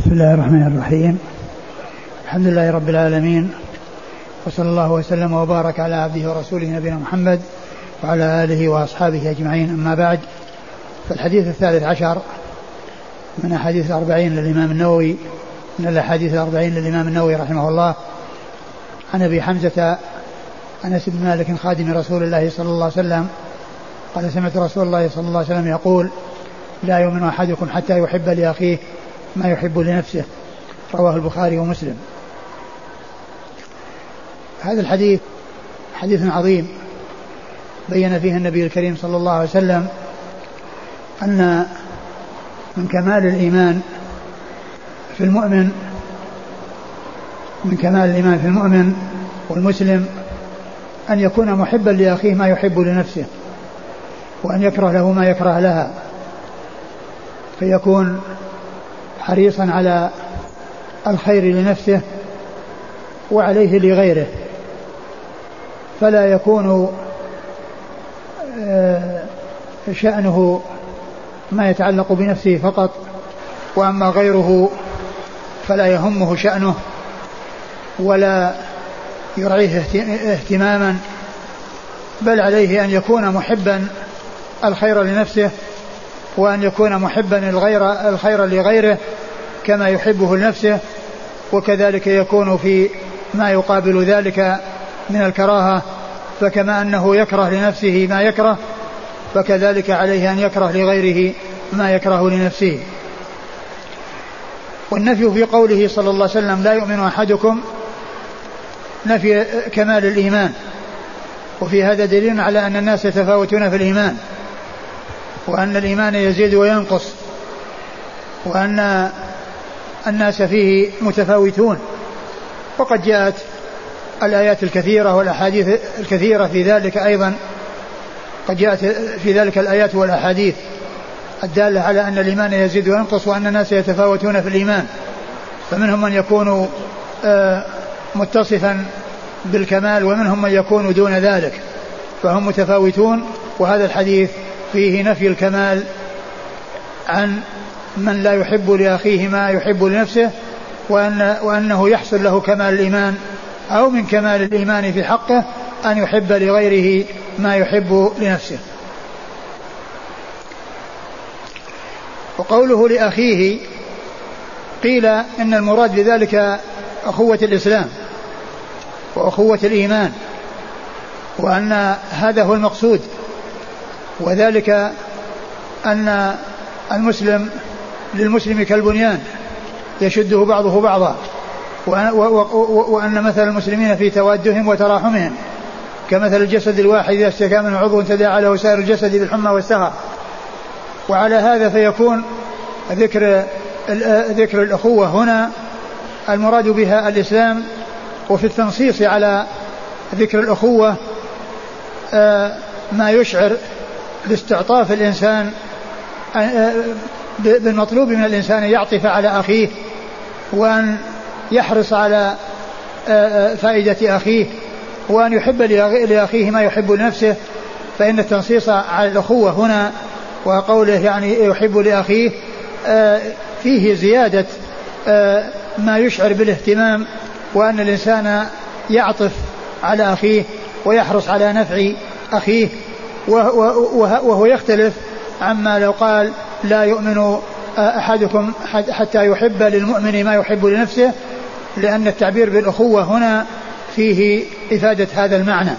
بسم الله الرحمن الرحيم. الحمد لله رب العالمين. وصلى الله وسلم وبارك على عبده ورسوله نبينا محمد وعلى آله وأصحابه أجمعين. أما بعد فالحديث الثالث عشر من أحاديث الأربعين للإمام النووي من الأحاديث الأربعين للإمام النووي رحمه الله عن أبي حمزة أنس بن مالك خادم رسول الله صلى الله عليه وسلم قال سمعت رسول الله صلى الله عليه وسلم يقول لا يؤمن أحدكم حتى يحب لأخيه ما يحب لنفسه رواه البخاري ومسلم. هذا الحديث حديث عظيم. بين فيه النبي الكريم صلى الله عليه وسلم أن من كمال الإيمان في المؤمن من كمال الإيمان في المؤمن والمسلم أن يكون محبا لأخيه ما يحب لنفسه وأن يكره له ما يكره لها فيكون حريصا على الخير لنفسه وعليه لغيره. فلا يكون آه، شأنه ما يتعلق بنفسه فقط وأما غيره فلا يهمه شأنه ولا يرعيه اهتماما بل عليه أن يكون محبا الخير لنفسه وأن يكون محبا الغير الخير لغيره كما يحبه لنفسه وكذلك يكون في ما يقابل ذلك من الكراهة فكما أنه يكره لنفسه ما يكره فكذلك عليه أن يكره لغيره ما يكره لنفسه. والنفي في قوله صلى الله عليه وسلم لا يؤمن أحدكم نفي كمال الإيمان. وفي هذا دليل على أن الناس يتفاوتون في الإيمان. وأن الإيمان يزيد وينقص وأن الناس فيه متفاوتون وقد جاءت الآيات الكثيرة والأحاديث الكثيرة في ذلك أيضا قد جاءت في ذلك الآيات والأحاديث الدالة على أن الإيمان يزيد وينقص وأن الناس يتفاوتون في الإيمان فمنهم من يكون آه، متصفا بالكمال ومنهم من يكون دون ذلك فهم متفاوتون وهذا الحديث فيه نفي الكمال عن من لا يحب لأخيه ما يحب لنفسه وأن وأنه يحصل له كمال الإيمان أو من كمال الإيمان في حقه أن يحب لغيره ما يحب لنفسه. وقوله لأخيه قيل إن المراد بذلك أخوة الإسلام وأخوة الإيمان وأن هذا هو المقصود. وذلك أن المسلم للمسلم كالبنيان يشده بعضه بعضا وأن مثل المسلمين في توادهم وتراحمهم كمثل الجسد الواحد إذا اشتكى منه عضو تداعى له سائر الجسد بالحمى والسهر وعلى هذا فيكون ذكر ذكر الأخوة هنا المراد بها الإسلام وفي التنصيص على ذكر الأخوة آه، ما يشعر باستعطاف الإنسان بالمطلوب من الإنسان أن يعطف على أخيه وأن يحرص على فائدة أخيه وأن يحب لأخيه ما يحب لنفسه. فإن التنصيص على الأخوة هنا وقوله يعني يحب لأخيه فيه زيادة ما يشعر بالاهتمام وأن الإنسان يعطف على أخيه ويحرص على نفع أخيه. وهو يختلف عما لو قال لا يؤمن أحدكم حتى يحب للمؤمن ما يحب لنفسه لأن التعبير بالأخوة هنا فيه إفادة هذا المعنى.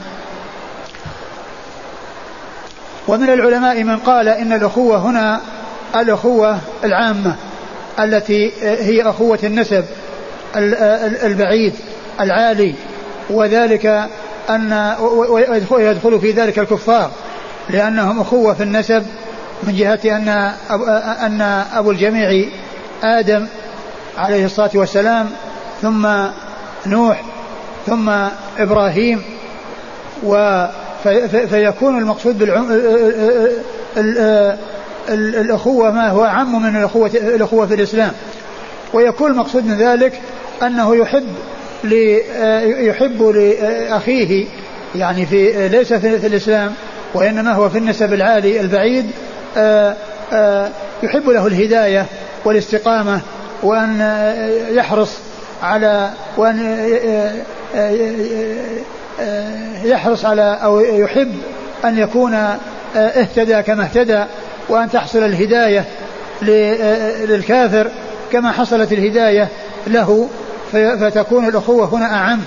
ومن العلماء من قال إن الأخوة هنا الأخوة العامة التي هي أخوة النسب البعيد العالي وذلك أن ويدخل في ذلك الكفار. لأنهم أخوة في النسب من جهة أن أن أبو الجميع آدم عليه الصلاة والسلام ثم نوح ثم إبراهيم و فيكون المقصود بالعم الأخوة ما هو أعم من الأخوة الأخوة في الإسلام. ويكون المقصود من ذلك أنه يحب يحب لأخيه يعني في ليس في الإسلام وإنما هو في النسب العالي البعيد يحب له الهداية والاستقامة وأن يحرص على وأن يحرص على أو يحب أن يكون اهتدى كما اهتدى وأن تحصل الهداية للكافر كما حصلت الهداية له فتكون الأخوة هنا أعم.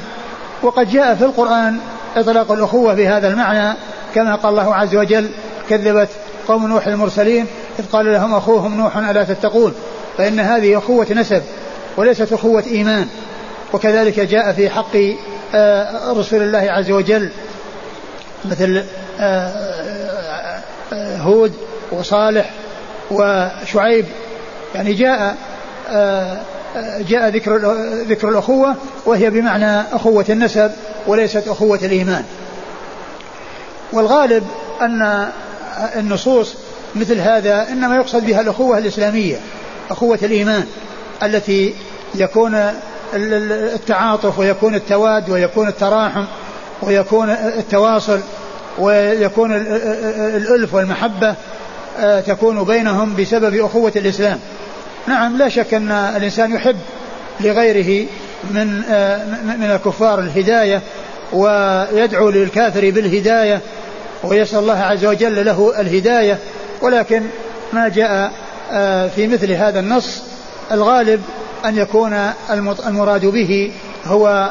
وقد جاء في القرآن إطلاق الأخوة بهذا المعنى كما قال الله عز وجل كذبت قوم نوح المرسلين إذ قال لهم أخوهم نوح ألا تتقون؟ فإن هذه أخوة نسب وليست أخوة إيمان. وكذلك جاء في حق آه، رسول الله عز وجل مثل آه، آه، هود وصالح وشعيب. يعني جاء جاء ذكر ذكر الأخوة وهي بمعنى أخوة النسب وليست أخوة الإيمان. والغالب أن النصوص مثل هذا إنما يقصد بها الأخوة الإسلامية أخوة الإيمان التي يكون التعاطف ويكون التواد ويكون التراحم ويكون التواصل ويكون الألف والمحبة آه، تكون بينهم بسبب أخوة الإسلام. نعم لا شك أن الإنسان يحب لغيره من آه، من الكفار الهداية ويدعو للكافر بالهداية ويسأل الله عز وجل له الهداية ولكن ما جاء آه، في مثل هذا النص الغالب أن يكون المراد به هو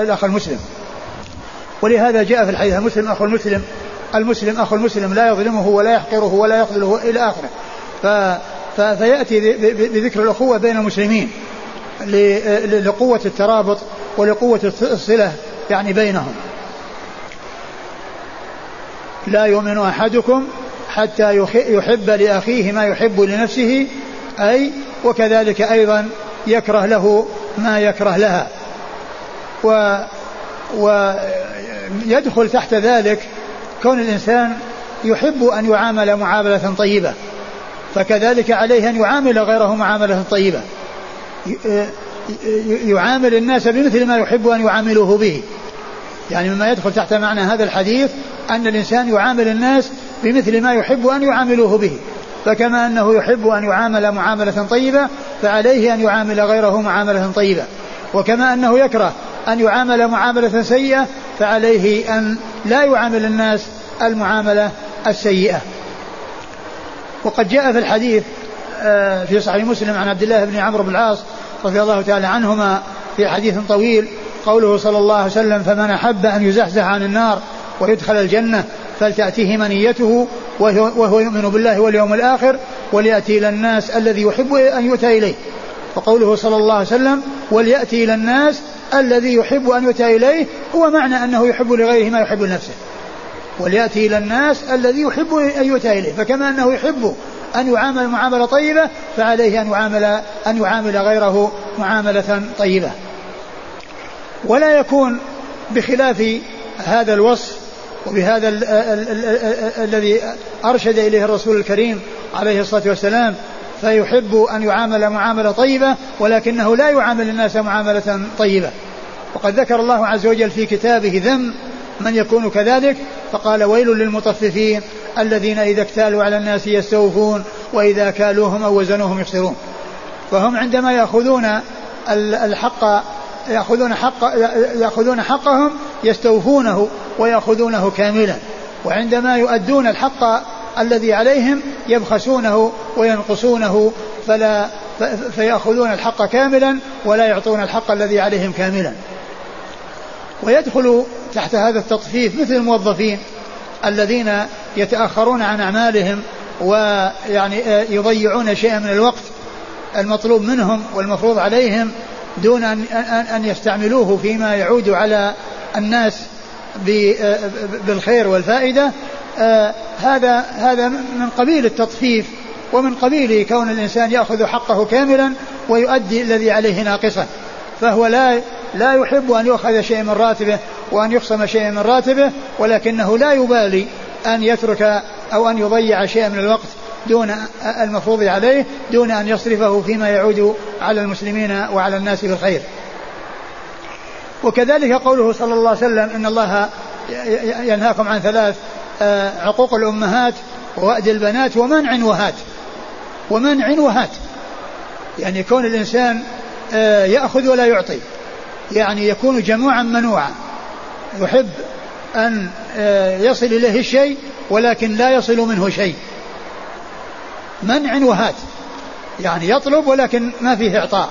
الأخ المسلم. ولهذا جاء في الحديث المسلم أخو المسلم المسلم أخو المسلم لا يظلمه ولا يحقره ولا يخذله إلى آخره. فيأتي بذكر الأخوة بين المسلمين لقوة الترابط ولقوة الصلة يعني بينهم. لا يؤمن أحدكم حتى يحب لأخيه ما يحب لنفسه أي وكذلك أيضا يكره له ما يكره لها. و ويدخل تحت ذلك كون الإنسان يحب أن يعامل معاملة طيبة فكذلك عليه أن يعامل غيره معاملة طيبة. يعامل الناس بمثل ما يحب أن يعاملوه به. يعني مما يدخل تحت معنى هذا الحديث أن الإنسان يعامل الناس بمثل ما يحب أن يعاملوه به. فكما أنه يحب أن يعامل معاملة طيبة فعليه أن يعامل غيره معاملة طيبة. وكما أنه يكره أن يعامل معاملة سيئة فعليه أن لا يعامل الناس المعاملة السيئة. وقد جاء في الحديث آه، في صحيح مسلم عن عبد الله بن عمرو بن العاص رضي الله تعالى عنهما في حديث طويل قوله صلى الله عليه وسلم فمن أحب أن يزحزح عن النار ويدخل الجنة فلتأتيه منيته وهو يؤمن بالله واليوم الآخر وليأتي إلى الناس الذي يحب أن يؤتى إليه. وقوله صلى الله عليه وسلم وليأتي إلى الناس الذي يحب أن يؤتى إليه هو معنى أنه يحب لغيره ما يحب لنفسه. وليأتي إلى الناس الذي يحب أن يؤتى إليه فكما أنه يحب أن يعامل معاملة طيبة فعليه أن يعامل أن يعامل غيره معاملة طيبة. ولا يكون بخلاف هذا الوصف وبهذا الذي أرشد إليه الرسول الكريم عليه الصلاة والسلام فيحب أن يعامل معاملة طيبة ولكنه لا يعامل الناس معاملة طيبة. وقد ذكر الله عز وجل في كتابه ذم من يكون كذلك؟ فقال ويل للمطففين الذين إذا اكتالوا على الناس يستوفون وإذا كالوهم أو وزنوهم يخسرون. فهم عندما يأخذون الحق يأخذون حق يأخذون حقهم يستوفونه ويأخذونه كاملا. وعندما يؤدون الحق الذي عليهم يبخسونه وينقصونه فلا فيأخذون الحق كاملا ولا يعطون الحق الذي عليهم كاملا. ويدخل تحت هذا التطفيف مثل الموظفين الذين يتأخرون عن أعمالهم ويعني يضيعون شيئا من الوقت المطلوب منهم والمفروض عليهم دون أن أن يستعملوه فيما يعود على الناس بالخير والفائدة. آه، هذا هذا من قبيل التطفيف ومن قبيل كون الإنسان يأخذ حقه كاملا ويؤدي الذي عليه ناقصا فهو لا لا يحب أن يؤخذ شيء من راتبه وأن يقسم شيء من راتبه ولكنه لا يبالي أن يترك أو أن يضيع شيئا من الوقت دون المفروض عليه دون أن يصرفه فيما يعود على المسلمين وعلى الناس بالخير. وكذلك قوله صلى الله عليه وسلم إن الله ينهاكم عن ثلاث آه، عقوق الأمهات ووأد البنات ومنع وهات. ومنع وهات. يعني كون الإنسان آه، يأخذ ولا يعطي. يعني يكون جموعا منوعا. يحب أن آه، يصل إليه الشيء ولكن لا يصل منه شيء. منع وهات. يعني يطلب ولكن ما فيه إعطاء.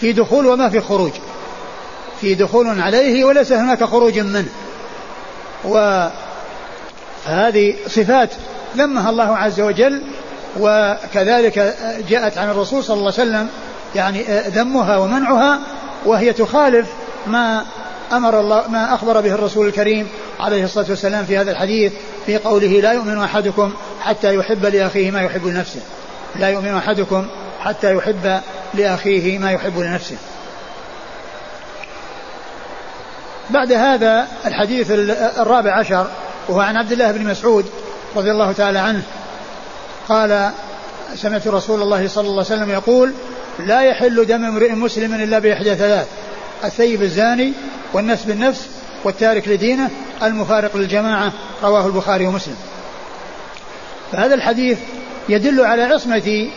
في دخول وما في خروج. في دخول عليه وليس هناك خروج منه. وهذه صفات ذمها الله عز وجل وكذلك جاءت عن الرسول صلى الله عليه وسلم يعني ذمها ومنعها. وهي تخالف ما أمر الله ما أخبر به الرسول الكريم عليه الصلاة والسلام في هذا الحديث في قوله لا يؤمن أحدكم حتى يحب لأخيه ما يحب لنفسه. لا يؤمن أحدكم حتى يحب لأخيه ما يحب لنفسه. بعد هذا الحديث الرابع عشر وهو عن عبد الله بن مسعود رضي الله تعالى عنه قال سمعت رسول الله صلى الله عليه وسلم يقول لا يحل دم امرئ مسلم إلا بإحدى ثلاث الثيب الزاني والنفس بالنفس والتارك لدينه المفارق للجماعة رواه البخاري ومسلم. فهذا الحديث يدل على عصمة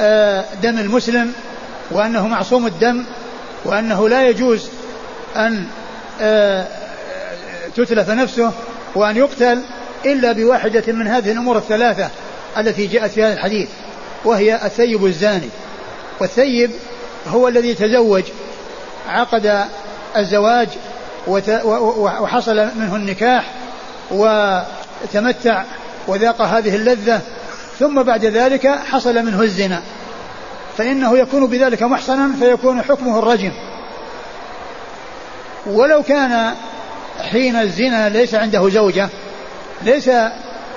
آه، دم المسلم وأنه معصوم الدم وأنه لا يجوز أن آه، تتلف نفسه وأن يقتل إلا بواحدة من هذه الأمور الثلاثة التي جاءت في هذا الحديث وهي الثيب الزاني والثيب هو الذي تزوج عقد الزواج وحصل منه النكاح وتمتع وذاق هذه اللذة ثم بعد ذلك حصل منه الزنا. فإنه يكون بذلك محصنا فيكون حكمه الرجم. ولو كان حين الزنا ليس عنده زوجة ليس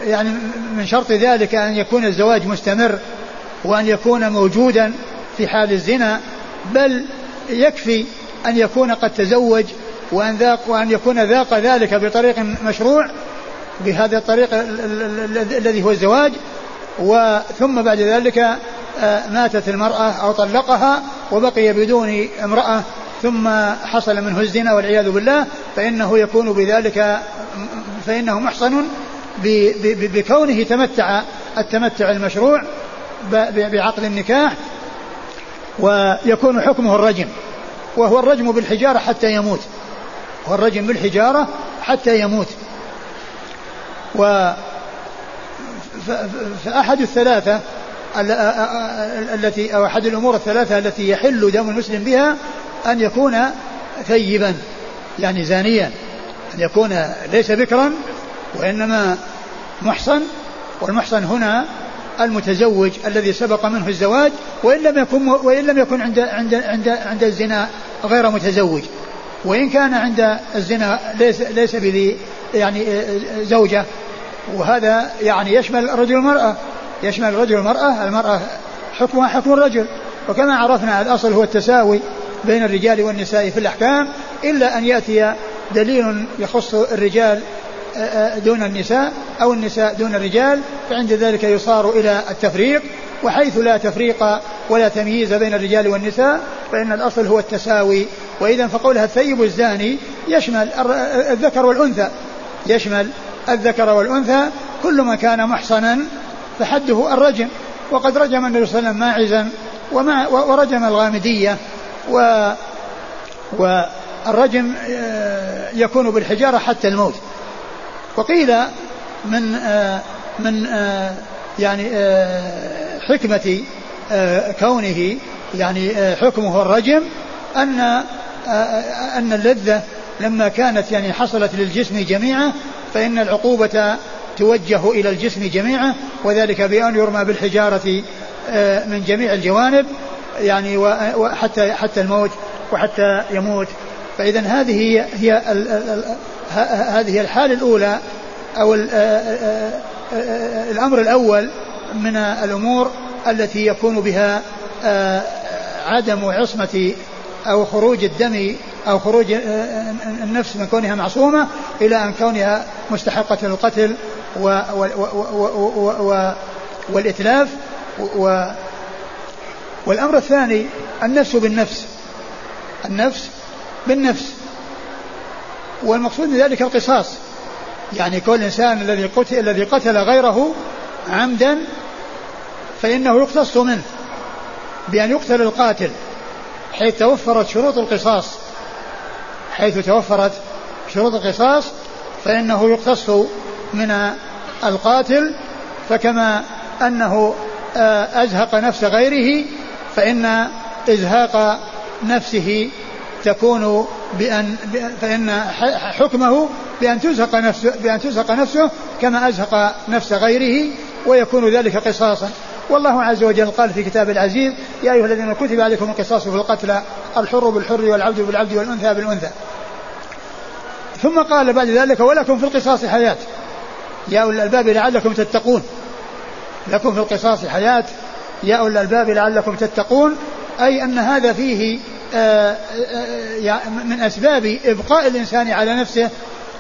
يعني من شرط ذلك أن يكون الزواج مستمر وأن يكون موجودا في حال الزنا بل يكفي أن يكون قد تزوج وأن ذاق وأن يكون ذاق ذلك بطريق مشروع بهذا الطريق الذي هو الزواج. وثم بعد ذلك آه، ماتت المرأة أو طلقها وبقي بدون امرأة ثم حصل منه الزنا والعياذ بالله فإنه يكون بذلك فإنه محصن بكونه تمتع التمتع المشروع بعقد النكاح. ويكون حكمه الرجم. وهو الرجم بالحجارة حتى يموت. هو الرجم بالحجارة حتى يموت. و فأحد الثلاثة التي أو أحد الأمور الثلاثة التي يحل دم المسلم بها أن يكون ثيبا يعني زانيا. أن يكون ليس بكرا وإنما محصن. والمحصن هنا المتزوج الذي سبق منه الزواج وإن لم يكن وإن لم يكن عند عند عند عند الزنا غير متزوج. وإن كان عند الزنا ليس ليس بذي يعني زوجة. وهذا يعني يشمل الرجل والمرأة يشمل الرجل والمرأة المرأة حكمها حكم الرجل. وكما عرفنا الأصل هو التساوي بين الرجال والنساء في الأحكام إلا أن يأتي دليل يخص الرجال دون النساء أو النساء دون الرجال فعند ذلك يصار إلى التفريق وحيث لا تفريق ولا تمييز بين الرجال والنساء فإن الأصل هو التساوي. وإذا فقولها الثيب الزاني يشمل الذكر والأنثى. يشمل الذكر والأنثى كل ما كان محصنا فحده الرجم. وقد رجم النبي صلى الله عليه وسلم ماعزا ورجم الغامدية. و والرجم آه، يكون بالحجارة حتى الموت. وقيل من آه، من آه، يعني حكمة كونه يعني حكمه الرجم أن أن اللذة لما كانت يعني حصلت للجسم جميعا فإن العقوبة توجه إلى الجسم جميعا وذلك بأن يرمى بالحجارة من جميع الجوانب يعني وحتى حتى الموت وحتى يموت. فإذا هذه هي هذه الحالة الأولى أو الأمر الأول من الأمور التي يكون بها عدم عصمة أو خروج الدم أو خروج النفس من كونها معصومة إلى أن كونها مستحقة للقتل والإتلاف والأمر الثاني النفس بالنفس النفس بالنفس. والمقصود من ذلك القصاص. يعني كل إنسان الذي قتل الذي قتل غيره عمدا فإنه يقتص منه بأن يقتل القاتل حيث توفرت شروط القصاص. حيث توفرت شروط القصاص فإنه يقتص من القاتل فكما أنه آه، أزهق نفس غيره فإن إزهاق نفسه تكون بأن فإن حكمه بأن تزهق نفسه بأن تزهق نفسه كما أزهق نفس غيره ويكون ذلك قصاصا. والله عز وجل قال في كتاب العزيز يا أيها الذين كتب عليكم القصاص في القتلى الحر بالحر والعبد بالعبد والأنثى بالأنثى. ثم قال بعد ذلك ولكم في القصاص حياة. يا أولي الألباب لعلكم تتقون. لكم في القصاص حياة. يا أولي الألباب لعلكم تتقون. أي أن هذا فيه من أسباب إبقاء الإنسان على نفسه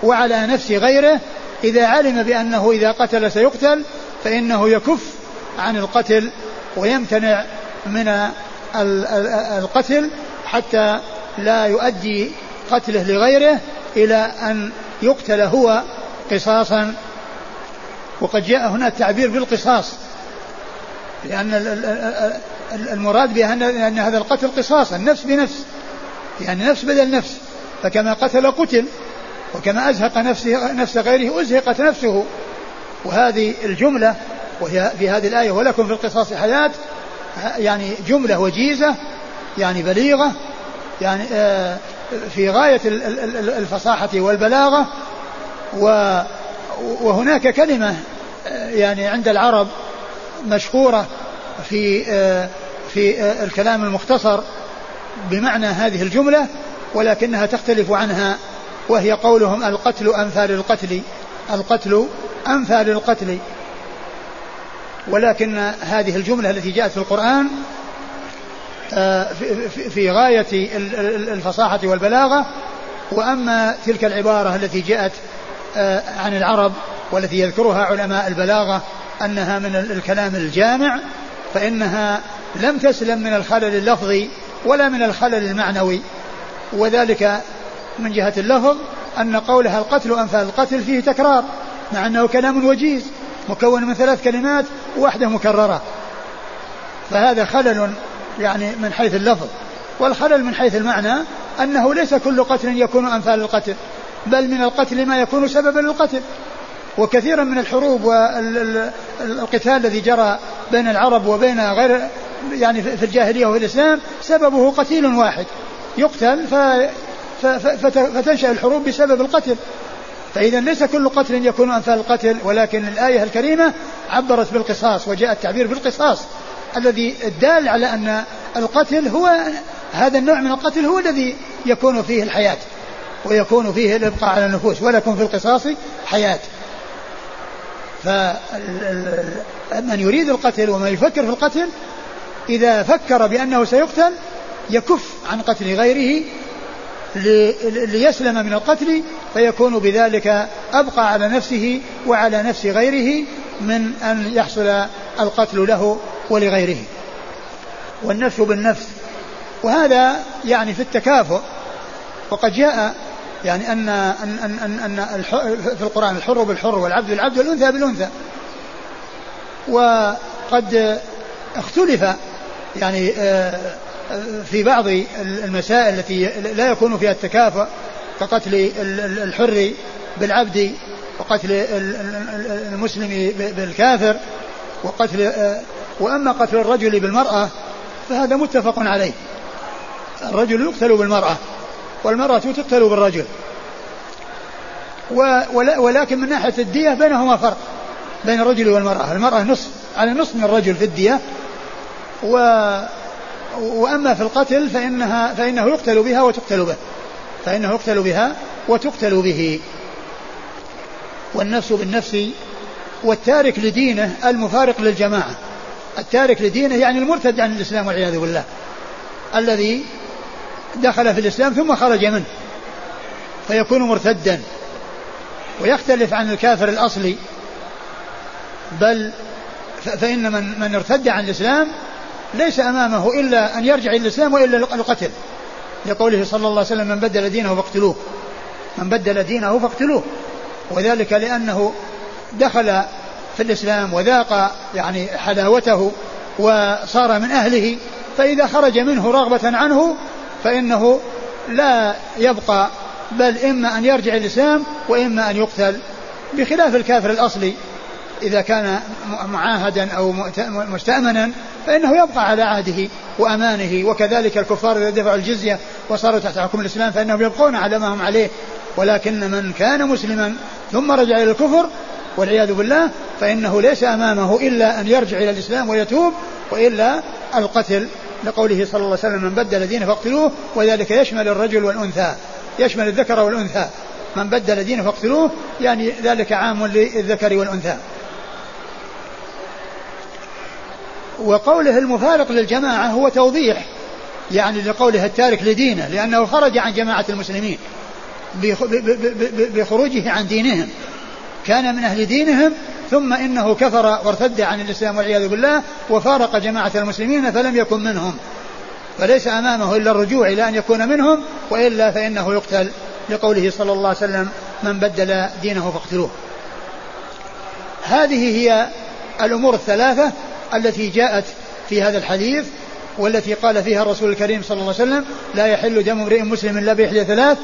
وعلى نفس غيره إذا علم بأنه إذا قتل سيقتل فإنه يكف عن القتل ويمتنع من القتل حتى لا يؤدي قتله لغيره إلى أن يقتل هو قصاصا. وقد جاء هنا التعبير بالقصاص لأن المراد بها أن هذا القتل قصاصا نفس بنفس يعني نفس بدل نفس. فكما قتل قتل وكما أزهق نفسه نفس غيره أزهقت نفسه. وهذه الجملة وهي في هذه الآية ولكم في القصاص حياة. يعني جملة وجيزة يعني بليغة يعني آه، في غاية الفصاحة والبلاغة. وهناك كلمة آه، يعني عند العرب مشهورة في آه، في آه، الكلام المختصر بمعنى هذه الجملة ولكنها تختلف عنها وهي قولهم القتل أمثال القتل القتل أمثال القتل. ولكن هذه الجملة التي جاءت في القرآن آه، في غاية الفصاحة والبلاغة. وأما تلك العبارة التي جاءت عن العرب والتي يذكرها علماء البلاغة أنها من الكلام الجامع فإنها لم تسلم من الخلل اللفظي ولا من الخلل المعنوي. وذلك من جهة اللفظ أن قولها القتل أنفال القتل فيه تكرار مع أنه كلام وجيز مكون من ثلاث كلمات واحدة مكررة. فهذا خلل يعني من حيث اللفظ. والخلل من حيث المعنى أنه ليس كل قتل يكون أنفال القتل بل من القتل ما يكون سببا للقتل. وكثيرا من الحروب والقتال الذي جرى بين العرب وبين غير يعني في الجاهلية وفي الإسلام سببه قتيل واحد. يقتل ف فتنشأ الحروب بسبب القتل. فإذا ليس كل قتل يكون أمثال القتل ولكن الآية الكريمة عبرت بالقصاص وجاء التعبير بالقصاص. الذي الدال على أن القتل هو هذا النوع من القتل هو الذي يكون فيه الحياة ويكون فيه الإبقاء على النفوس ولكم في القصاص حياة. فمن يريد القتل ومن يفكر في القتل إذا فكر بأنه سيقتل يكف عن قتل غيره ليسلم من القتل فيكون بذلك أبقى على نفسه وعلى نفس غيره من أن يحصل القتل له ولغيره. والنفس بالنفس. وهذا يعني في التكافؤ. وقد جاء يعني أن أن أن أن, أن في القرآن الحر بالحر والعبد بالعبد والأنثى بالأنثى. وقد اختلف يعني آه، في بعض المسائل التي لا يكون فيها التكافؤ كقتل الحر بالعبد وقتل المسلم بالكافر وقتل آه، وأما قتل الرجل بالمرأة فهذا متفق عليه. الرجل يقتل بالمرأة والمرأة تقتل بالرجل. ولكن من ناحية الدية بينهما فرق بين الرجل والمرأة. المرأة نصف على نصف من الرجل في الدية و وأما في القتل فإنها فإنه يقتل بها وتقتل به. فإنه يقتل بها وتقتل به. والنفس بالنفس والتارك لدينه المفارق للجماعة. التارك لدينه يعني المرتد عن الإسلام والعياذ بالله. الذي دخل في الإسلام ثم خرج منه. فيكون مرتدا. ويختلف عن الكافر الأصلي. بل فإن من من ارتد عن الإسلام ليس أمامه إلا أن يرجع إلى الإسلام وإلا القتل لقوله صلى الله عليه وسلم من بدل دينه فاقتلوه. من بدل دينه فاقتلوه. وذلك لأنه دخل في الإسلام وذاق يعني حلاوته وصار من أهله فإذا خرج منه رغبة عنه فإنه لا يبقى بل إما أن يرجع الإسلام وإما أن يقتل بخلاف الكافر الأصلي. إذا كان معاهدا أو مستأمنا فإنه يبقى على عهده وأمانه. وكذلك الكفار إذا دفعوا الجزية وصاروا تحت حكم الإسلام فإنهم يبقون على ما هم عليه. ولكن من كان مسلما ثم رجع إلى الكفر والعياذ بالله فإنه ليس أمامه إلا أن يرجع إلى الإسلام ويتوب وإلا القتل لقوله صلى الله عليه وسلم من بدل دينه فاقتلوه. وذلك يشمل الرجل والأنثى يشمل الذكر والأنثى. من بدل دينه فاقتلوه. يعني ذلك عام للذكر والأنثى. وقوله المفارق للجماعة هو توضيح يعني لقوله التارك لدينه لأنه خرج عن جماعة المسلمين بخروجه عن دينهم. كان من أهل دينهم ثم إنه كفر وارتد عن الإسلام والعياذ بالله وفارق جماعة المسلمين فلم يكن منهم. فليس أمامه إلا الرجوع إلى أن يكون منهم وإلا فإنه يقتل لقوله صلى الله عليه وسلم من بدل دينه فاقتلوه. هذه هي الأمور الثلاثة التي جاءت في هذا الحديث والتي قال فيها الرسول الكريم صلى الله عليه وسلم لا يحل دم امرئ مسلم إلا بإحدى ثلاث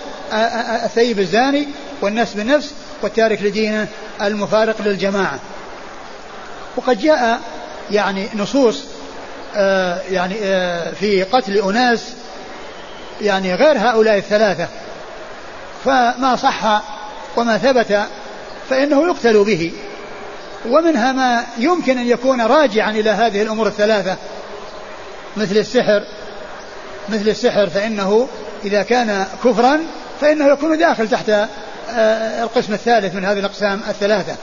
الثيب الزاني والنفس بالنفس والتارك لدينه المفارق للجماعة. وقد جاء يعني نصوص آه يعني آه في قتل أناس يعني غير هؤلاء الثلاثة فما صح وما ثبت فإنه يقتل به ومنها ما يمكن أن يكون راجعا إلى هذه الأمور الثلاثة مثل السحر مثل السحر فإنه إذا كان كفرا فإنه يكون داخل تحت آه، القسم الثالث من هذه الأقسام الثلاثة.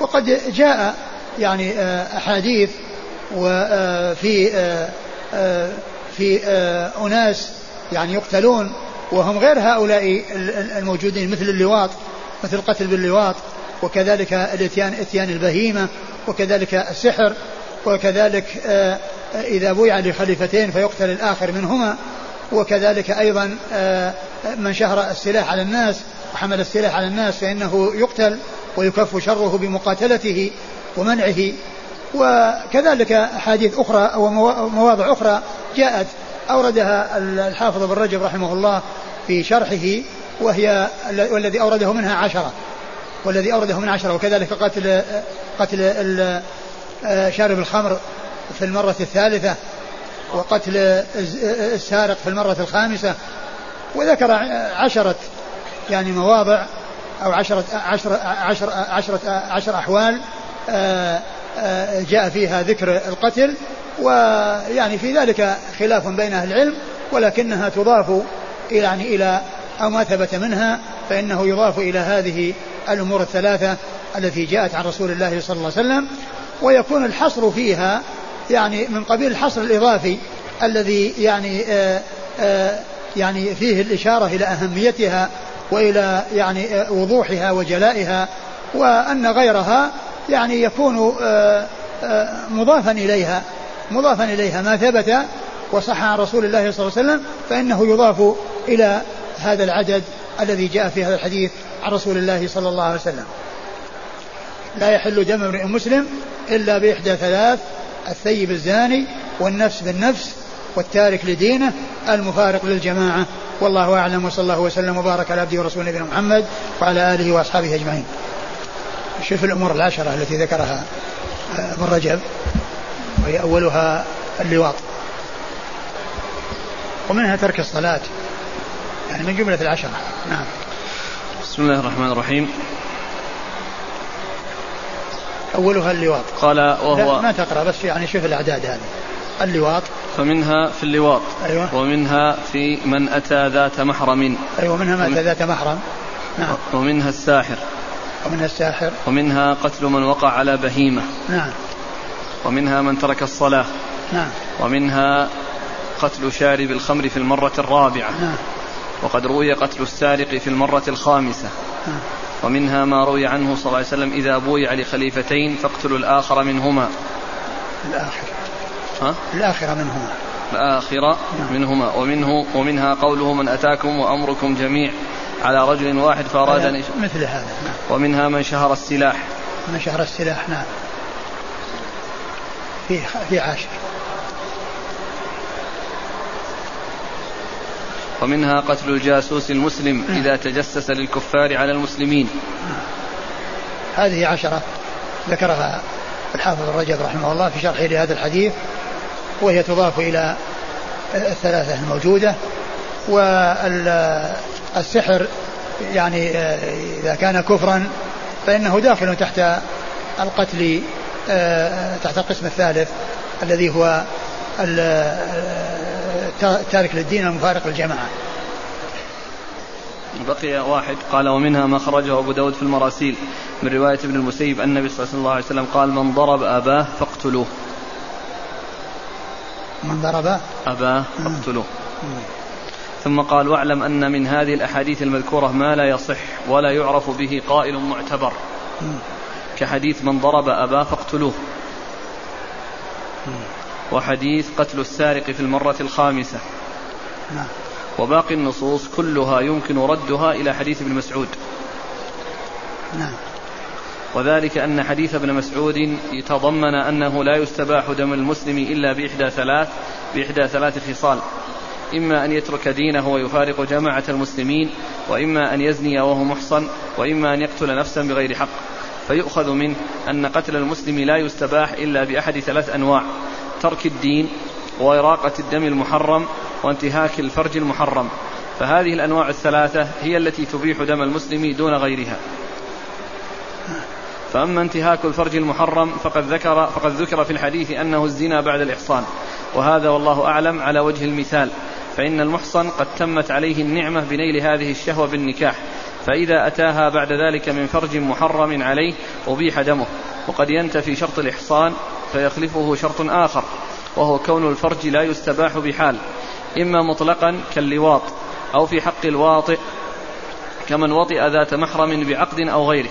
وقد جاء يعني آه، أحاديث وفي آه، في أناس يعني يقتلون وهم غير هؤلاء الموجودين مثل اللواط مثل القتل باللواط. وكذلك الاتيان إتيان البهيمة وكذلك السحر وكذلك إذا بويع لخليفتين فيقتل الآخر منهما وكذلك أيضا آه، من شهر السلاح على الناس وحمل السلاح على الناس فإنه يقتل ويكف شره بمقاتلته ومنعه. وكذلك أحاديث أخرى أو مواضع أخرى جاءت أوردها الحافظ بن رجب رحمه الله في شرحه وهي والذي أورده منها عشرة. والذي أورده من عشرة وكذلك قتل قتل آه، شارب الخمر في المرة الثالثة وقتل السارق في المرة الخامسة وذكر عشرة يعني مواضع أو عشرة عشرة عشرة عشرة, عشر أحوال آه، آه، جاء فيها ذكر القتل ويعني في ذلك خلاف بين أهل العلم ولكنها تضاف يعني إلى أو ما ثبت منها فإنه يضاف إلى هذه الأمور الثلاثة التي جاءت عن رسول الله صلى الله عليه وسلم ويكون الحصر فيها يعني من قبيل الحصر الإضافي الذي يعني آآ آآ يعني فيه الإشارة إلى أهميتها وإلى يعني وضوحها وجلائها وأن غيرها يعني يكون آآ مضافا إليها مضافا إليها ما ثبت وصح عن رسول الله صلى الله عليه وسلم فإنه يضاف إلى هذا العدد الذي جاء في هذا الحديث عن رسول الله صلى الله عليه وسلم. لا يحل دم امرئ مسلم إلا بإحدى ثلاث الثيب الزاني والنفس بالنفس والتارك لدينه المفارق للجماعة. والله أعلم وصلى الله وسلم وبارك على عبده ورسوله نبينا محمد وعلى آله وأصحابه أجمعين. شوف الأمور العشرة التي ذكرها آه، ابن رجب. وهي أولها اللواط. ومنها ترك الصلاة. يعني من جملة العشرة. نعم. بسم الله الرحمن الرحيم. أولها اللواط. قال وهو لا ما تقرأ بس يعني شوف الأعداد هذه. اللواط. فمنها في اللواط. أيوة. ومنها في من أتى ذات محرم. أيوة منها من أتى ذات محرم. نعم. ومنها الساحر. ومنها الساحر. ومنها قتل من وقع على بهيمة. نعم. ومنها من ترك الصلاة. نعم. ومنها قتل شارب الخمر في المرة الرابعة. نعم. وقد روي قتل السارق في المرة الخامسة. نعم ومنها ما روي عنه صلى الله عليه وسلم إذا بويع لخليفتين فاقتلوا الآخر منهما. الآخر. ها؟ الآخرة منهما. الآخرة نعم. منهما. ومنه ومنها قوله من أتاكم وأمركم جميع على رجل واحد فأراد أن مثل هذا نعم. ومنها من شهر السلاح. من شهر السلاح نعم. في في عاشر. ومنها قتل الجاسوس المسلم إذا تجسس للكفار على المسلمين. هذه عشرة ذكرها الحافظ الرجب رحمه الله في شرحه لهذا الحديث وهي تضاف إلى الثلاثة الموجودة. والسحر يعني إذا كان كفرا فإنه داخل تحت القتل تحت القسم الثالث الذي هو تارك للدين المفارق للجماعة. بقي واحد قال ومنها ما خرجه أبو داود في المراسيل من رواية ابن المسيب. أن النبي صلى الله عليه وسلم قال من ضرب أباه فاقتلوه. من ضرب؟ أباه فاقتلوه. ثم قال واعلم أن من هذه الأحاديث المذكورة ما لا يصح ولا يعرف به قائل معتبر. كحديث من ضرب أباه فاقتلوه. وحديث قتل السارق في المرة الخامسة. نعم. وباقي النصوص كلها يمكن ردها إلى حديث ابن مسعود. نعم. وذلك أن حديث ابن مسعود يتضمن أنه لا يستباح دم المسلم إلا بإحدى ثلاث بإحدى ثلاث خصال. إما أن يترك دينه ويفارق جماعة المسلمين وإما أن يزني وهو محصن وإما أن يقتل نفسا بغير حق. فيؤخذ منه أن قتل المسلم لا يستباح إلا بأحد ثلاث أنواع. ترك الدين وإراقة الدم المحرم وانتهاك الفرج المحرم. فهذه الأنواع الثلاثة هي التي تبيح دم المسلم دون غيرها. فأما انتهاك الفرج المحرم فقد ذكر فقد ذكر في الحديث أنه الزنا بعد الإحصان. وهذا والله أعلم على وجه المثال. فإن المحصن قد تمت عليه النعمة بنيل هذه الشهوة بالنكاح. فإذا أتاها بعد ذلك من فرج محرم عليه أبيح دمه. وقد ينتفي شرط الإحصان فيخلفه شرط آخر وهو كون الفرج لا يستباح بحال إما مطلقا كاللواط أو في حق الواطئ كمن وطئ ذات محرم بعقد أو غيره.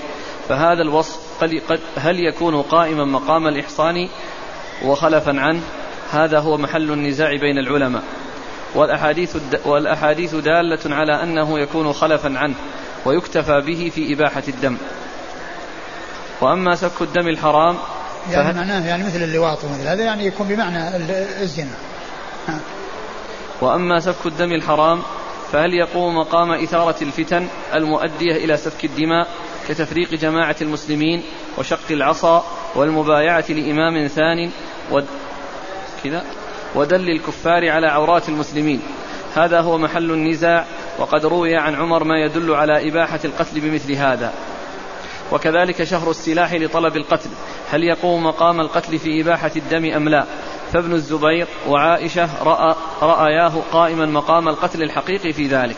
فهذا الوصف قد هل يكون قائما مقام الإحصان؟ وخلفا عنه هذا هو محل النزاع بين العلماء. والأحاديث, والأحاديث دالة على أنه يكون خلفا عنه ويكتفى به في إباحة الدم. وأما سفك الدم الحرام يعني معناه يعني مثل اللواط ومثل هذا يعني يكون بمعنى الزنا. وأما سفك الدم الحرام فهل يقوم مقام إثارة الفتن المؤدية إلى سفك الدماء كتفريق جماعة المسلمين وشق العصا والمبايعة لإمام ثان ود كذا؟ ودل الكفار على عورات المسلمين. هذا هو محل النزاع وقد روي عن عمر ما يدل على إباحة القتل بمثل هذا. وكذلك شهر السلاح لطلب القتل. هل يقوم مقام القتل في إباحة الدم أم لا؟ فابن الزبير وعائشة رأى رأياه قائما مقام القتل الحقيقي في ذلك.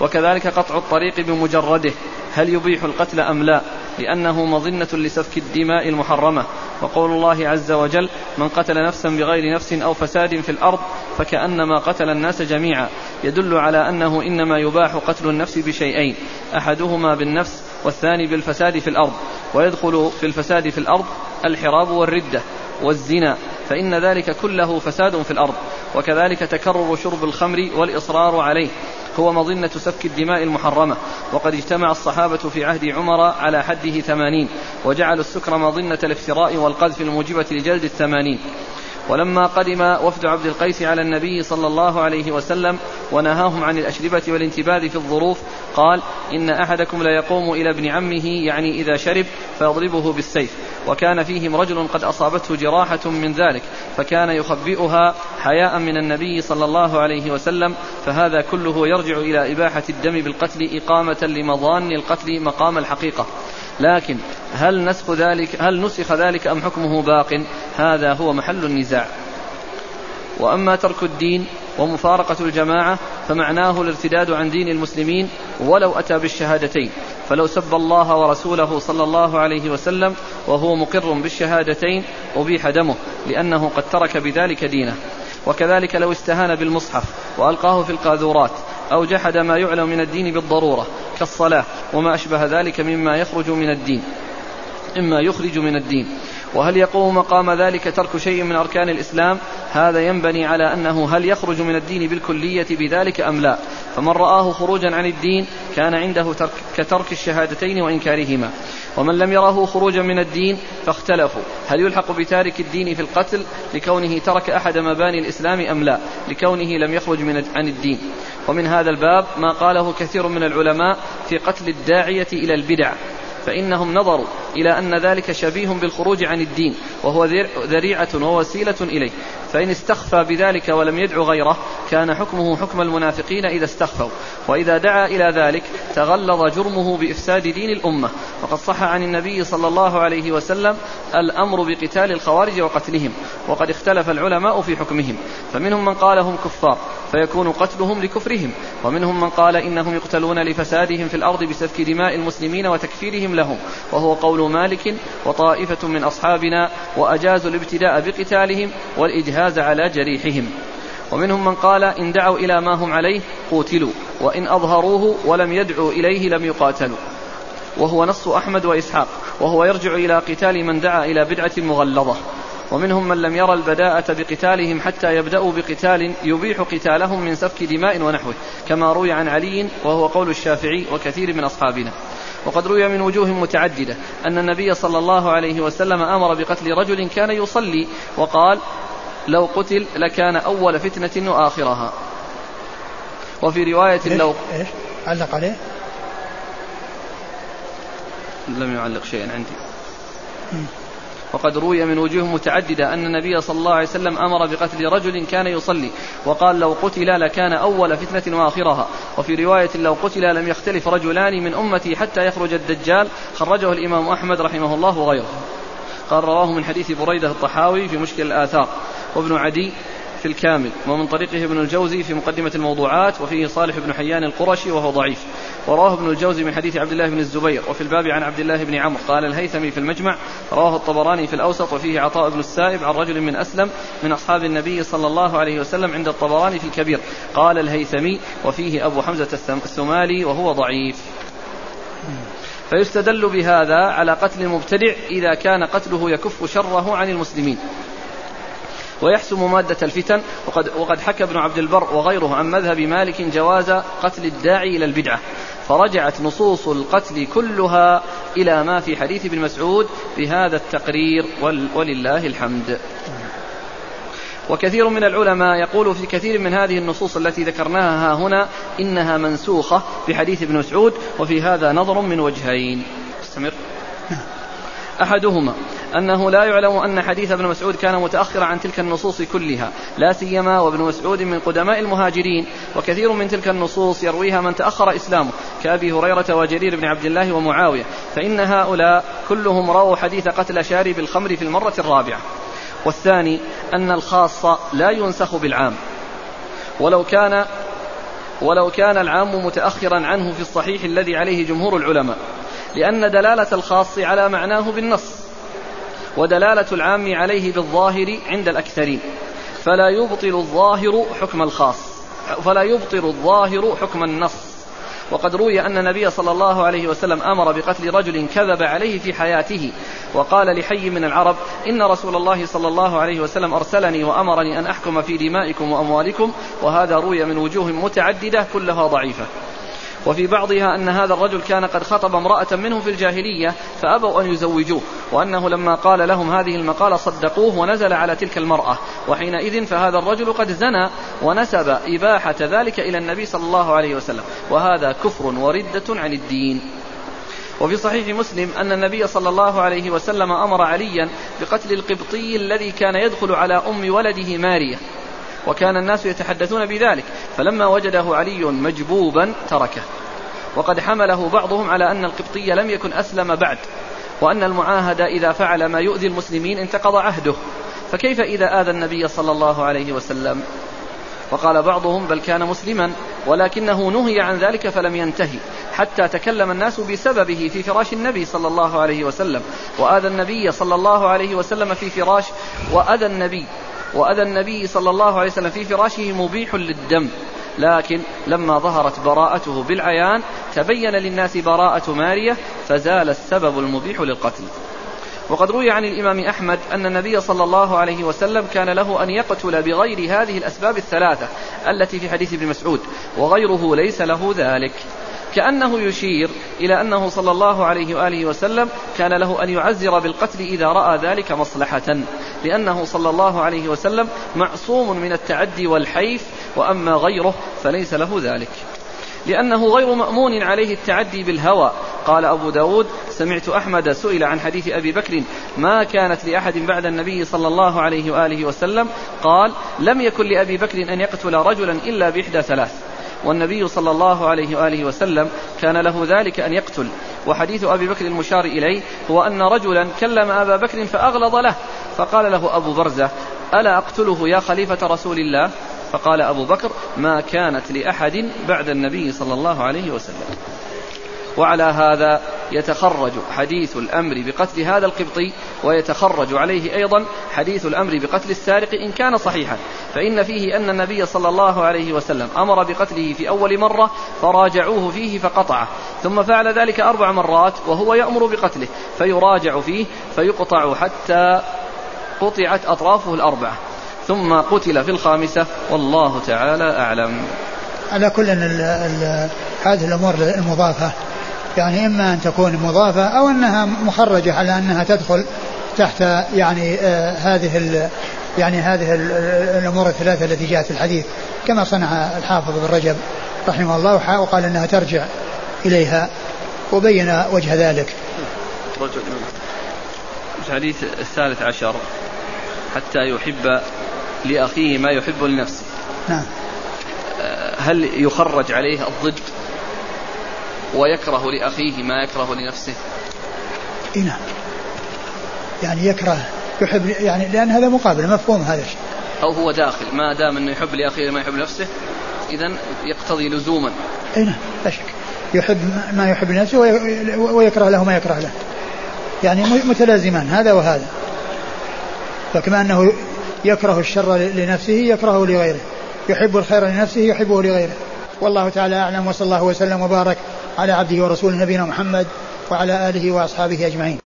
وكذلك قطع الطريق بمجرده. هل يبيح القتل أم لا؟ لأنه مظنة لسفك الدماء المحرمة. وقول الله عز وجل من قتل نفسا بغير نفس أو فساد في الأرض فكأنما قتل الناس جميعا يدل على أنه إنما يباح قتل النفس بشيئين. أحدهما بالنفس والثاني بالفساد في الأرض ويدخل في الفساد في الأرض الحراب والردة والزنا فإن ذلك كله فساد في الأرض وكذلك تكرر شرب الخمر والإصرار عليه هو مظنة سفك الدماء المحرمة وقد اجتمع الصحابة في عهد عمر على حده ثمانين وجعلوا السكر مظنة الافتراء والقذف الموجبة لجلد الثمانين. ولما قدم وفد عبد القيس على النبي صلى الله عليه وسلم ونهاهم عن الأشربة والانتباذ في الظروف قال إن أحدكم لا يقوم إلى ابن عمه يعني إذا شرب فيضربه بالسيف. وكان فيهم رجل قد أصابته جراحة من ذلك فكان يخبئها حياء من النبي صلى الله عليه وسلم فهذا كله يرجع إلى إباحة الدم بالقتل إقامة لمظان القتل مقام الحقيقة. لكن هل نسخ ذلك هل نسخ ذلك أم حكمه باق؟ هذا هو محل النزاع. وأما ترك الدين ومفارقة الجماعة فمعناه الارتداد عن دين المسلمين ولو أتى بالشهادتين. فلو سب الله ورسوله صلى الله عليه وسلم وهو مقر بالشهادتين أبيح دمه لأنه قد ترك بذلك دينه. وكذلك لو استهان بالمصحف وألقاه في القاذورات أو جحد ما يعلم من الدين بالضرورة كالصلاة وما أشبه ذلك مما يخرج من الدين إما يخرج من الدين. وهل يقوم مقام ذلك ترك شيء من أركان الإسلام؟ هذا ينبني على أنه هل يخرج من الدين بالكلية بذلك أم لا. فمن رآه خروجا عن الدين كان عنده ترك كترك الشهادتين وإنكارهما. ومن لم يره خروجا من الدين فاختلفوا. هل يلحق بتارك الدين في القتل لكونه ترك أحد مباني الإسلام أم لا؟ لكونه لم يخرج من عن الدين. ومن هذا الباب ما قاله كثير من العلماء في قتل الداعية إلى البدع. فإنهم نظروا إلى أن ذلك شبيه بالخروج عن الدين وهو ذريعة ووسيلة إليه. فإن استخفى بذلك ولم يدع غيره كان حكمه حكم المنافقين إذا استخفوا. وإذا دعا إلى ذلك تغلظ جرمه بإفساد دين الأمة. وقد صح عن النبي صلى الله عليه وسلم الأمر بقتال الخوارج وقتلهم. وقد اختلف العلماء في حكمهم. فمنهم من قال هم كفار فيكون قتلهم لكفرهم. ومنهم من قال إنهم يقتلون لفسادهم في الأرض بسفك دماء المسلمين وتكفيرهم لهم. وهو قول مالك وطائفة من أصحابنا وأجازوا الابتداء بقتالهم والإجهاز على جريحهم. ومنهم من قال إن دعوا إلى ما هم عليه قوتلوا وإن أظهروه ولم يدعوا إليه لم يقاتلوا. وهو نص أحمد وإسحاق وهو يرجع إلى قتال من دعا إلى بدعة مغلظة. ومنهم من لم يرى البداءة بقتالهم حتى يبدأوا بقتال يبيح قتالهم من سفك دماء ونحوه كما روي عن علي وهو قول الشافعي وكثير من أصحابنا. وقد روي من وجوه متعددة أن النبي صلى الله عليه وسلم أمر بقتل رجل كان يصلي وقال لو قتل لكان أول فتنة وآخرها. وفي رواية لو إيش؟ علق عليه؟ لم يعلق شيئا عندي. وقد روي من وجوه متعددة أن النبي صلى الله عليه وسلم أمر بقتل رجل كان يصلي وقال لو قتل لكان أول فتنة وآخرها. وفي رواية لو قتل لم يختلف رجلان من أمتي حتى يخرج الدجال خرجه الإمام أحمد رحمه الله وغيره. قال رواه من حديث بريدة الطحاوي في مشكل الآثار. وابن عدي في الكامل ومن طريقه ابن الجوزي في مقدمة الموضوعات وفيه صالح بن حيان القرشي وهو ضعيف. ورواه ابن الجوزي من حديث عبد الله بن الزبير وفي الباب عن عبد الله بن عمرو. قال الهيثمي في المجمع رواه الطبراني في الأوسط وفيه عطاء بن السائب عن رجل من أسلم من أصحاب النبي صلى الله عليه وسلم عند الطبراني في الكبير. قال الهيثمي وفيه أبو حمزة الثمالي وهو ضعيف. فيستدل بهذا على قتل المبتدع إذا كان قتله يكف شره عن المسلمين. ويحسم مادة الفتن. وقد, وقد حكى ابن عبد البر وغيره عن مذهب مالك جواز قتل الداعي إلى البدعة. فرجعت نصوص القتل كلها إلى ما في حديث ابن مسعود بهذا التقرير. ولله الحمد. وكثير من العلماء يقول في كثير من هذه النصوص التي ذكرناها ها هنا إنها منسوخة بحديث ابن مسعود. وفي هذا نظر من وجهين. أستمر. أحدهما أنه لا يعلم أن حديث ابن مسعود كان متأخرا عن تلك النصوص كلها لا سيما وابن مسعود من قدماء المهاجرين وكثير من تلك النصوص يرويها من تأخر إسلامه كأبي هريرة وجرير بن عبد الله ومعاوية فإن هؤلاء كلهم رووا حديث قتل شارب الخمر في المرة الرابعة. والثاني أن الخاص لا ينسخ بالعام. ولو كان ولو كان العام متأخرا عنه في الصحيح الذي عليه جمهور العلماء لأن دلالة الخاص على معناه بالنص. ودلالة العام عليه بالظاهر عند الأكثرين. فلا يبطل الظاهر حكم الخاص. فلا يبطل الظاهر حكم النص. وقد روي أن النبي صلى الله عليه وسلم أمر بقتل رجل كذب عليه في حياته وقال لحي من العرب إن رسول الله صلى الله عليه وسلم أرسلني وأمرني أن أحكم في دمائكم وأموالكم وهذا روي من وجوه متعددة كلها ضعيفة. وفي بعضها أن هذا الرجل كان قد خطب امرأة منه في الجاهلية فأبوا أن يزوجوه وأنه لما قال لهم هذه المقالة صدقوه ونزل على تلك المرأة وحينئذ فهذا الرجل قد زنى ونسب إباحة ذلك إلى النبي صلى الله عليه وسلم وهذا كفر وردة عن الدين. وفي صحيح مسلم أن النبي صلى الله عليه وسلم أمر عليا بقتل القبطي الذي كان يدخل على أم ولده مارية. وكان الناس يتحدثون بذلك فلما وجده علي مجبوبا تركه. وقد حمله بعضهم على أن القبطي لم يكن أسلم بعد وأن المعاهد إذا فعل ما يؤذي المسلمين انتقض عهده. فكيف إذا آذى النبي صلى الله عليه وسلم؟ وقال بعضهم بل كان مسلما ولكنه نهي عن ذلك فلم ينتهي حتى تكلم الناس بسببه في فراش النبي صلى الله عليه وسلم. وآذى النبي صلى الله عليه وسلم في فراش وأذى النبي وأذى النبي صلى الله عليه وسلم في فراشه مبيح للدم. لكن لما ظهرت براءته بالعيان تبين للناس براءة مارية فزال السبب المبيح للقتل. وقد روي عن الإمام أحمد أن النبي صلى الله عليه وسلم كان له أن يقتل بغير هذه الأسباب الثلاثة التي في حديث ابن مسعود وغيره ليس له ذلك. كأنه يشير إلى أنه صلى الله عليه وآله وسلم كان له أن يعزر بالقتل إذا رأى ذلك مصلحة. لأنه صلى الله عليه وسلم معصوم من التعدي والحيف وأما غيره فليس له ذلك. لأنه غير مأمون عليه التعدي بالهوى. قال أبو داود سمعت أحمد سئل عن حديث أبي بكر ما كانت لأحد بعد النبي صلى الله عليه وآله وسلم؟ قال لم يكن لأبي بكر أن يقتل رجلا إلا بإحدى ثلاث. والنبي صلى الله عليه وآله وسلم كان له ذلك أن يقتل. وحديث أبي بكر المشار إليه هو أن رجلا كلم أبا بكر فأغلظ له. فقال له أبو برزة ألا أقتله يا خليفة رسول الله؟ فقال أبو بكر ما كانت لأحد بعد النبي صلى الله عليه وسلم. وعلى هذا يتخرج حديث الأمر بقتل هذا القبطي ويتخرج عليه أيضا حديث الأمر بقتل السارق إن كان صحيحا. فإن فيه أن النبي صلى الله عليه وسلم أمر بقتله في أول مرة فراجعوه فيه فقطعه. ثم فعل ذلك أربع مرات وهو يأمر بقتله فيراجع فيه فيقطع حتى قطعت أطرافه الأربعة ثم قتل في الخامسة والله تعالى أعلم. على كل هذه الأمور المضافة يعني إما أن تكون مضافة أو أنها مخرجة على أنها تدخل تحت يعني آه هذه يعني هذه الأمور الثلاثة التي جاءت في الحديث كما صنع الحافظ بن رجب رحمه الله وقال أنها ترجع إليها وبين وجه ذلك. رجل الحديث الثالث عشر. حتى يحب لأخيه ما يحب لنفسه. نعم. هل يخرج عليه الضد ويكره لأخيه ما يكره لنفسه؟ إيه نعم. يعني يكره يحب يعني لأن هذا مقابل مفهوم هذا الشيء. أو هو داخل ما دام أنه يحب لأخيه ما يحب لنفسه إذا يقتضي لزوما. أي نعم لا شك. يحب ما يحب لنفسه ويكره له ما يكره له. يعني متلازمان هذا وهذا. فكما أنه يكره الشر لنفسه يكرهه لغيره. يحب الخير لنفسه يحبه لغيره. والله تعالى أعلم وصلى الله وسلم وبارك على عبده ورسوله نبينا محمد وعلى آله وأصحابه أجمعين.